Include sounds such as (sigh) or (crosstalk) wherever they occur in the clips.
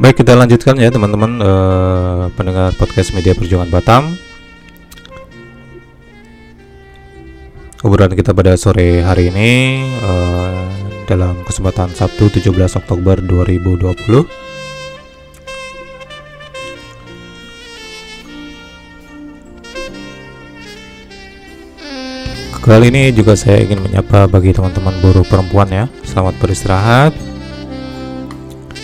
Baik kita lanjutkan ya teman-teman uh, pendengar podcast media perjuangan Batam. Obrolan kita pada sore hari ini uh, dalam kesempatan Sabtu 17 Oktober 2020. Kali ini juga saya ingin menyapa bagi teman-teman buruh perempuan ya. Selamat beristirahat.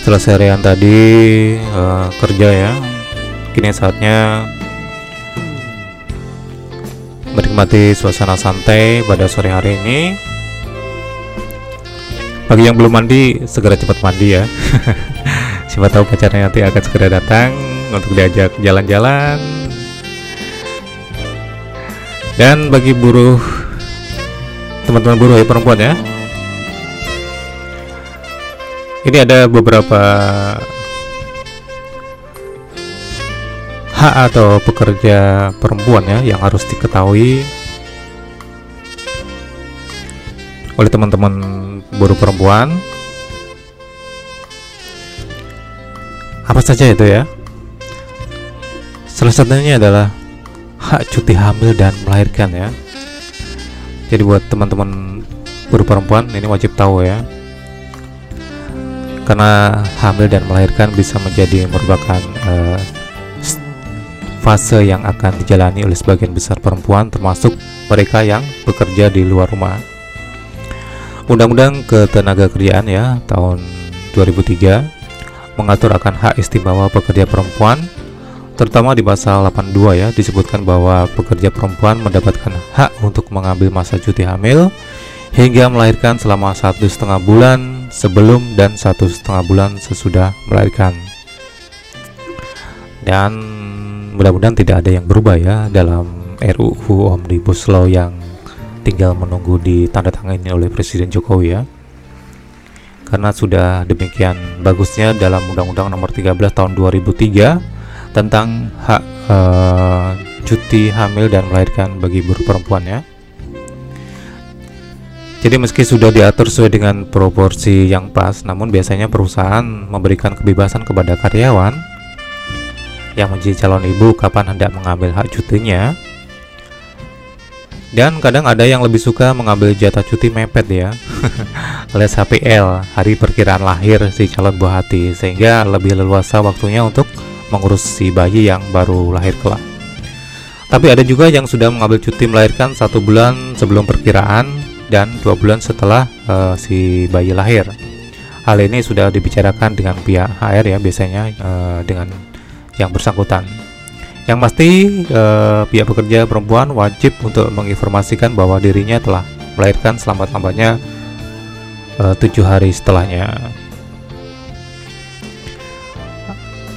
Setelah seharian tadi uh, kerja ya, kini saatnya menikmati suasana santai pada sore hari ini. Bagi yang belum mandi, segera cepat mandi ya. (laughs) Siapa tahu pacarnya nanti akan segera datang untuk diajak jalan-jalan. Dan bagi buruh teman-teman buruh ya perempuan ya. Ini ada beberapa hak atau pekerja perempuan ya yang harus diketahui oleh teman-teman buruh perempuan. Apa saja itu ya? Salah satunya adalah hak cuti hamil dan melahirkan ya jadi buat teman-teman buruh perempuan ini wajib tahu ya karena hamil dan melahirkan bisa menjadi merupakan uh, fase yang akan dijalani oleh sebagian besar perempuan termasuk mereka yang bekerja di luar rumah. Undang-Undang Ketenaga Kerjaan ya tahun 2003 mengatur akan hak istimewa pekerja perempuan terutama di pasal 82 ya disebutkan bahwa pekerja perempuan mendapatkan hak untuk mengambil masa cuti hamil hingga melahirkan selama satu setengah bulan sebelum dan satu setengah bulan sesudah melahirkan dan mudah-mudahan tidak ada yang berubah ya dalam RUU Omnibus Law yang tinggal menunggu ditandatangani oleh Presiden Jokowi ya karena sudah demikian bagusnya dalam Undang-Undang Nomor 13 Tahun 2003 tentang hak uh, cuti hamil dan melahirkan bagi buruh perempuan ya. Jadi meski sudah diatur sesuai dengan proporsi yang pas, namun biasanya perusahaan memberikan kebebasan kepada karyawan yang menjadi calon ibu kapan hendak mengambil hak cutinya. Dan kadang ada yang lebih suka mengambil jatah cuti mepet ya (laughs) alias HPL, hari perkiraan lahir si calon buah hati Sehingga lebih leluasa waktunya untuk mengurus si bayi yang baru lahir kelak. Tapi ada juga yang sudah mengambil cuti melahirkan satu bulan sebelum perkiraan dan dua bulan setelah uh, si bayi lahir. Hal ini sudah dibicarakan dengan pihak HR ya biasanya uh, dengan yang bersangkutan. Yang pasti uh, pihak pekerja perempuan wajib untuk menginformasikan bahwa dirinya telah melahirkan selamat-lambatnya tujuh hari setelahnya.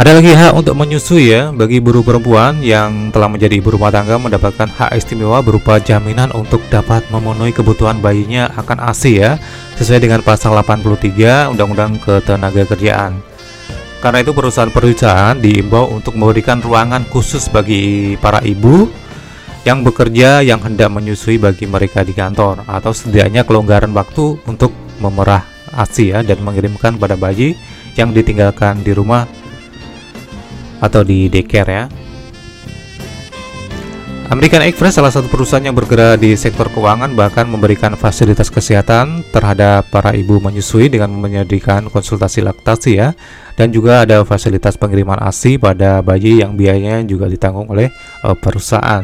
Ada lagi hak untuk menyusui ya bagi buruh perempuan yang telah menjadi ibu rumah tangga mendapatkan hak istimewa berupa jaminan untuk dapat memenuhi kebutuhan bayinya akan ASI ya sesuai dengan pasal 83 Undang-Undang Ketenagakerjaan. Karena itu perusahaan-perusahaan diimbau untuk memberikan ruangan khusus bagi para ibu yang bekerja yang hendak menyusui bagi mereka di kantor atau setidaknya kelonggaran waktu untuk memerah ASI ya dan mengirimkan pada bayi yang ditinggalkan di rumah atau di daycare ya. American Express salah satu perusahaan yang bergerak di sektor keuangan bahkan memberikan fasilitas kesehatan terhadap para ibu menyusui dengan menyediakan konsultasi laktasi ya dan juga ada fasilitas pengiriman ASI pada bayi yang biayanya juga ditanggung oleh uh, perusahaan.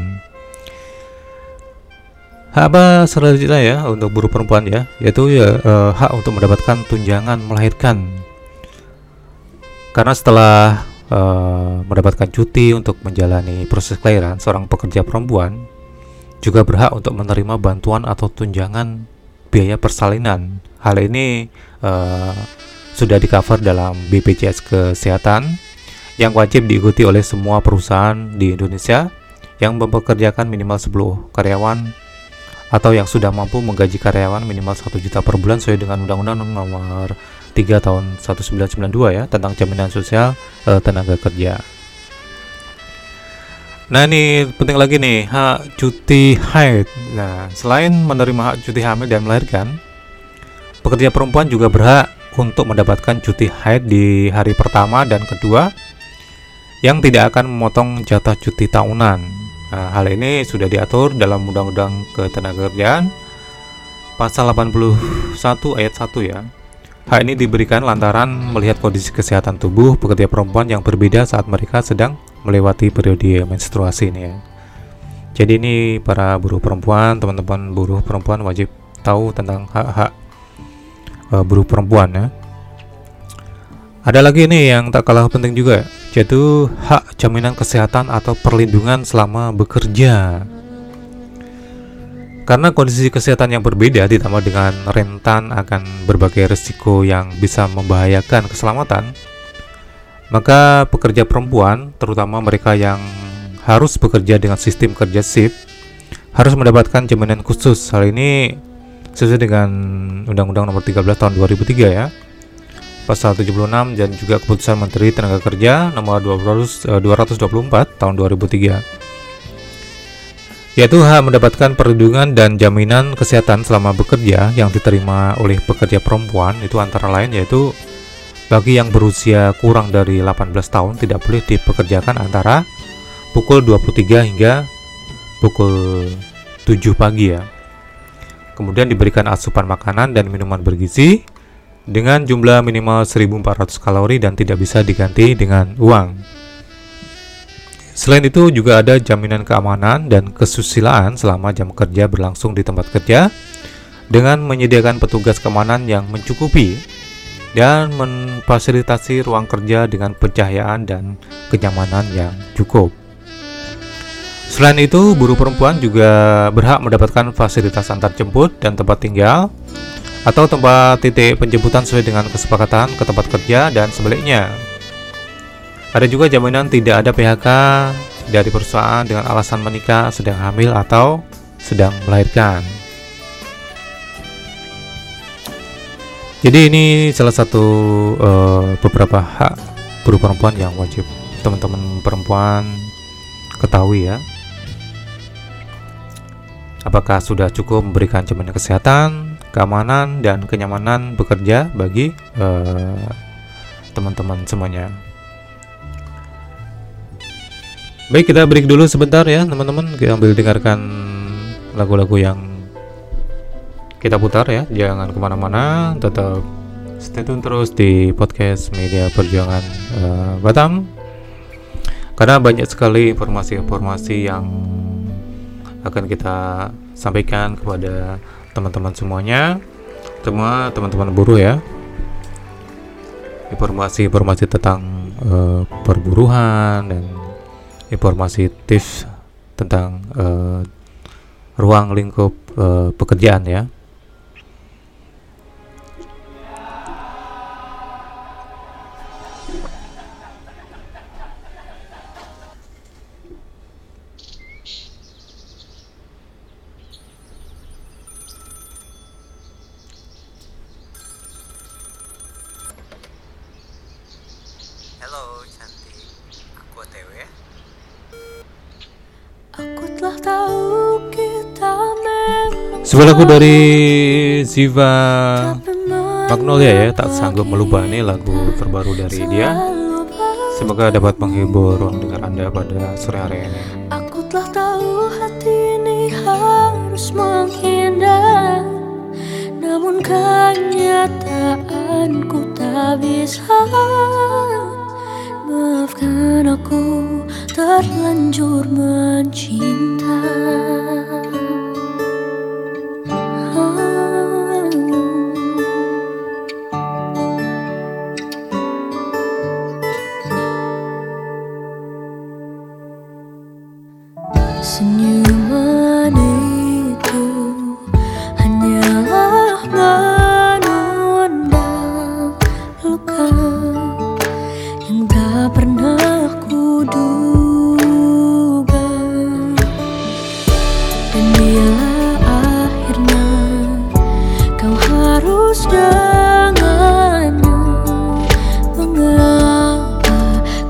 Hak apa selanjutnya ya untuk buruh perempuan ya yaitu ya uh, hak untuk mendapatkan tunjangan melahirkan karena setelah uh, mendapatkan cuti untuk menjalani proses kelahiran, seorang pekerja perempuan juga berhak untuk menerima bantuan atau tunjangan biaya persalinan. Hal ini uh, sudah di cover dalam BPJS Kesehatan yang wajib diikuti oleh semua perusahaan di Indonesia yang mempekerjakan minimal 10 karyawan atau yang sudah mampu menggaji karyawan minimal 1 juta per bulan sesuai dengan Undang-Undang Nomor 3 tahun 1992 ya tentang jaminan sosial uh, tenaga kerja. Nah ini penting lagi nih hak cuti haid. Nah selain menerima hak cuti hamil dan melahirkan, pekerja perempuan juga berhak untuk mendapatkan cuti haid di hari pertama dan kedua yang tidak akan memotong jatah cuti tahunan. Nah, hal ini sudah diatur dalam Undang-Undang Ketenagakerjaan pasal 81 ayat 1 ya. Hal ini diberikan lantaran melihat kondisi kesehatan tubuh pekerja perempuan yang berbeda saat mereka sedang melewati periode menstruasi ini ya. Jadi ini para buruh perempuan, teman-teman buruh perempuan wajib tahu tentang hak-hak uh, buruh perempuan ya. Ada lagi nih yang tak kalah penting juga, yaitu hak jaminan kesehatan atau perlindungan selama bekerja. Karena kondisi kesehatan yang berbeda ditambah dengan rentan akan berbagai risiko yang bisa membahayakan keselamatan, maka pekerja perempuan, terutama mereka yang harus bekerja dengan sistem kerja shift harus mendapatkan jaminan khusus. Hal ini sesuai dengan Undang-Undang Nomor 13 Tahun 2003 ya. Pasal 76 dan juga Keputusan Menteri Tenaga Kerja Nomor 200, 224 eh, Tahun 2003 yaitu hak mendapatkan perlindungan dan jaminan kesehatan selama bekerja yang diterima oleh pekerja perempuan itu antara lain yaitu bagi yang berusia kurang dari 18 tahun tidak boleh dipekerjakan antara pukul 23 hingga pukul 7 pagi ya. Kemudian diberikan asupan makanan dan minuman bergizi dengan jumlah minimal 1400 kalori dan tidak bisa diganti dengan uang. Selain itu juga ada jaminan keamanan dan kesusilaan selama jam kerja berlangsung di tempat kerja dengan menyediakan petugas keamanan yang mencukupi dan memfasilitasi ruang kerja dengan pencahayaan dan kenyamanan yang cukup. Selain itu, buruh perempuan juga berhak mendapatkan fasilitas antar jemput dan tempat tinggal atau tempat titik penjemputan sesuai dengan kesepakatan ke tempat kerja dan sebaliknya. Ada juga jaminan tidak ada PHK dari perusahaan dengan alasan menikah, sedang hamil atau sedang melahirkan. Jadi ini salah satu uh, beberapa hak buruh perempuan yang wajib teman-teman perempuan ketahui ya apakah sudah cukup memberikan jaminan kesehatan, keamanan, dan kenyamanan bekerja bagi eh, teman-teman uh, semuanya. Baik, kita break dulu sebentar ya, teman-teman. Kita ambil dengarkan lagu-lagu yang kita putar ya. Jangan ke mana-mana, tetap stay tune terus di podcast Media Perjuangan uh, Batam. Karena banyak sekali informasi-informasi yang akan kita sampaikan kepada teman-teman semuanya semua teman-teman buruh ya informasi-informasi tentang uh, perburuhan dan informasi tips tentang uh, ruang lingkup uh, pekerjaan ya Sebuah lagu dari Ziva Magnolia ya Tak sanggup melubah ini lagu terbaru dari dia. Semoga dapat menghibur ruang dengar Anda pada sore hari ini. Aku telah tahu hati ini harus menghindar. Namun kenyataanku tak bisa. Maafkan aku terlanjur mencintai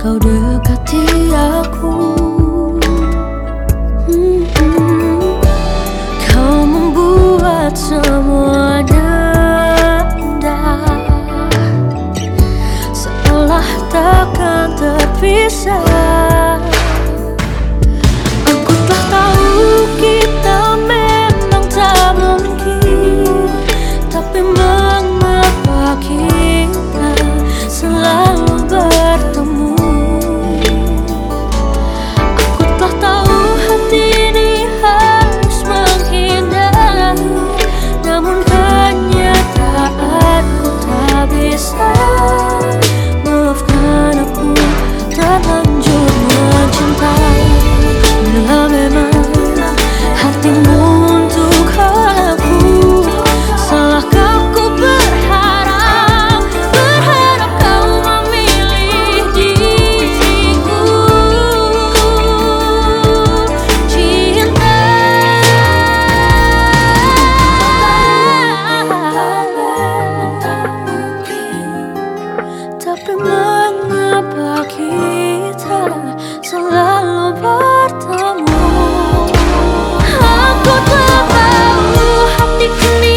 kau dekati aku. Hmm, kau membuat semua indah Seolah takkan terpisah